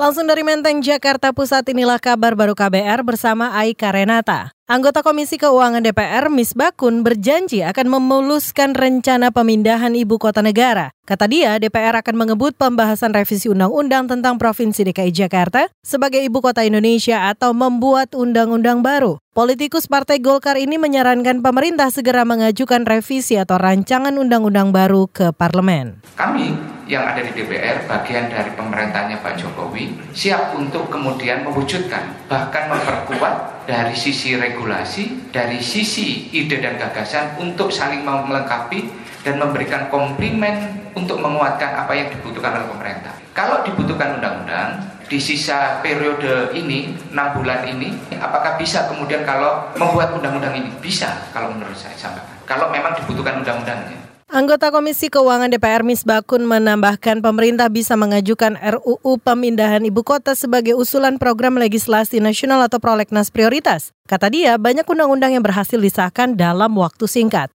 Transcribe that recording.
Langsung dari Menteng, Jakarta Pusat inilah kabar baru KBR bersama Aika Renata. Anggota Komisi Keuangan DPR, Miss Bakun, berjanji akan memuluskan rencana pemindahan ibu kota negara. Kata dia, DPR akan mengebut pembahasan revisi undang-undang tentang Provinsi DKI Jakarta sebagai ibu kota Indonesia atau membuat undang-undang baru. Politikus Partai Golkar ini menyarankan pemerintah segera mengajukan revisi atau rancangan undang-undang baru ke parlemen. Kami yang ada di DPR, bagian dari pemerintahnya Pak Jokowi, siap untuk kemudian mewujudkan, bahkan memperkuat dari sisi regulasi, dari sisi ide dan gagasan untuk saling melengkapi dan memberikan komplimen untuk menguatkan apa yang dibutuhkan oleh pemerintah. Kalau dibutuhkan undang-undang, di sisa periode ini, 6 bulan ini, apakah bisa kemudian kalau membuat undang-undang ini? Bisa, kalau menurut saya sampaikan. Kalau memang dibutuhkan undang-undangnya. Anggota Komisi Keuangan DPR Misbakun menambahkan pemerintah bisa mengajukan RUU pemindahan ibu kota sebagai usulan program legislasi nasional atau prolegnas prioritas. Kata dia, banyak undang-undang yang berhasil disahkan dalam waktu singkat.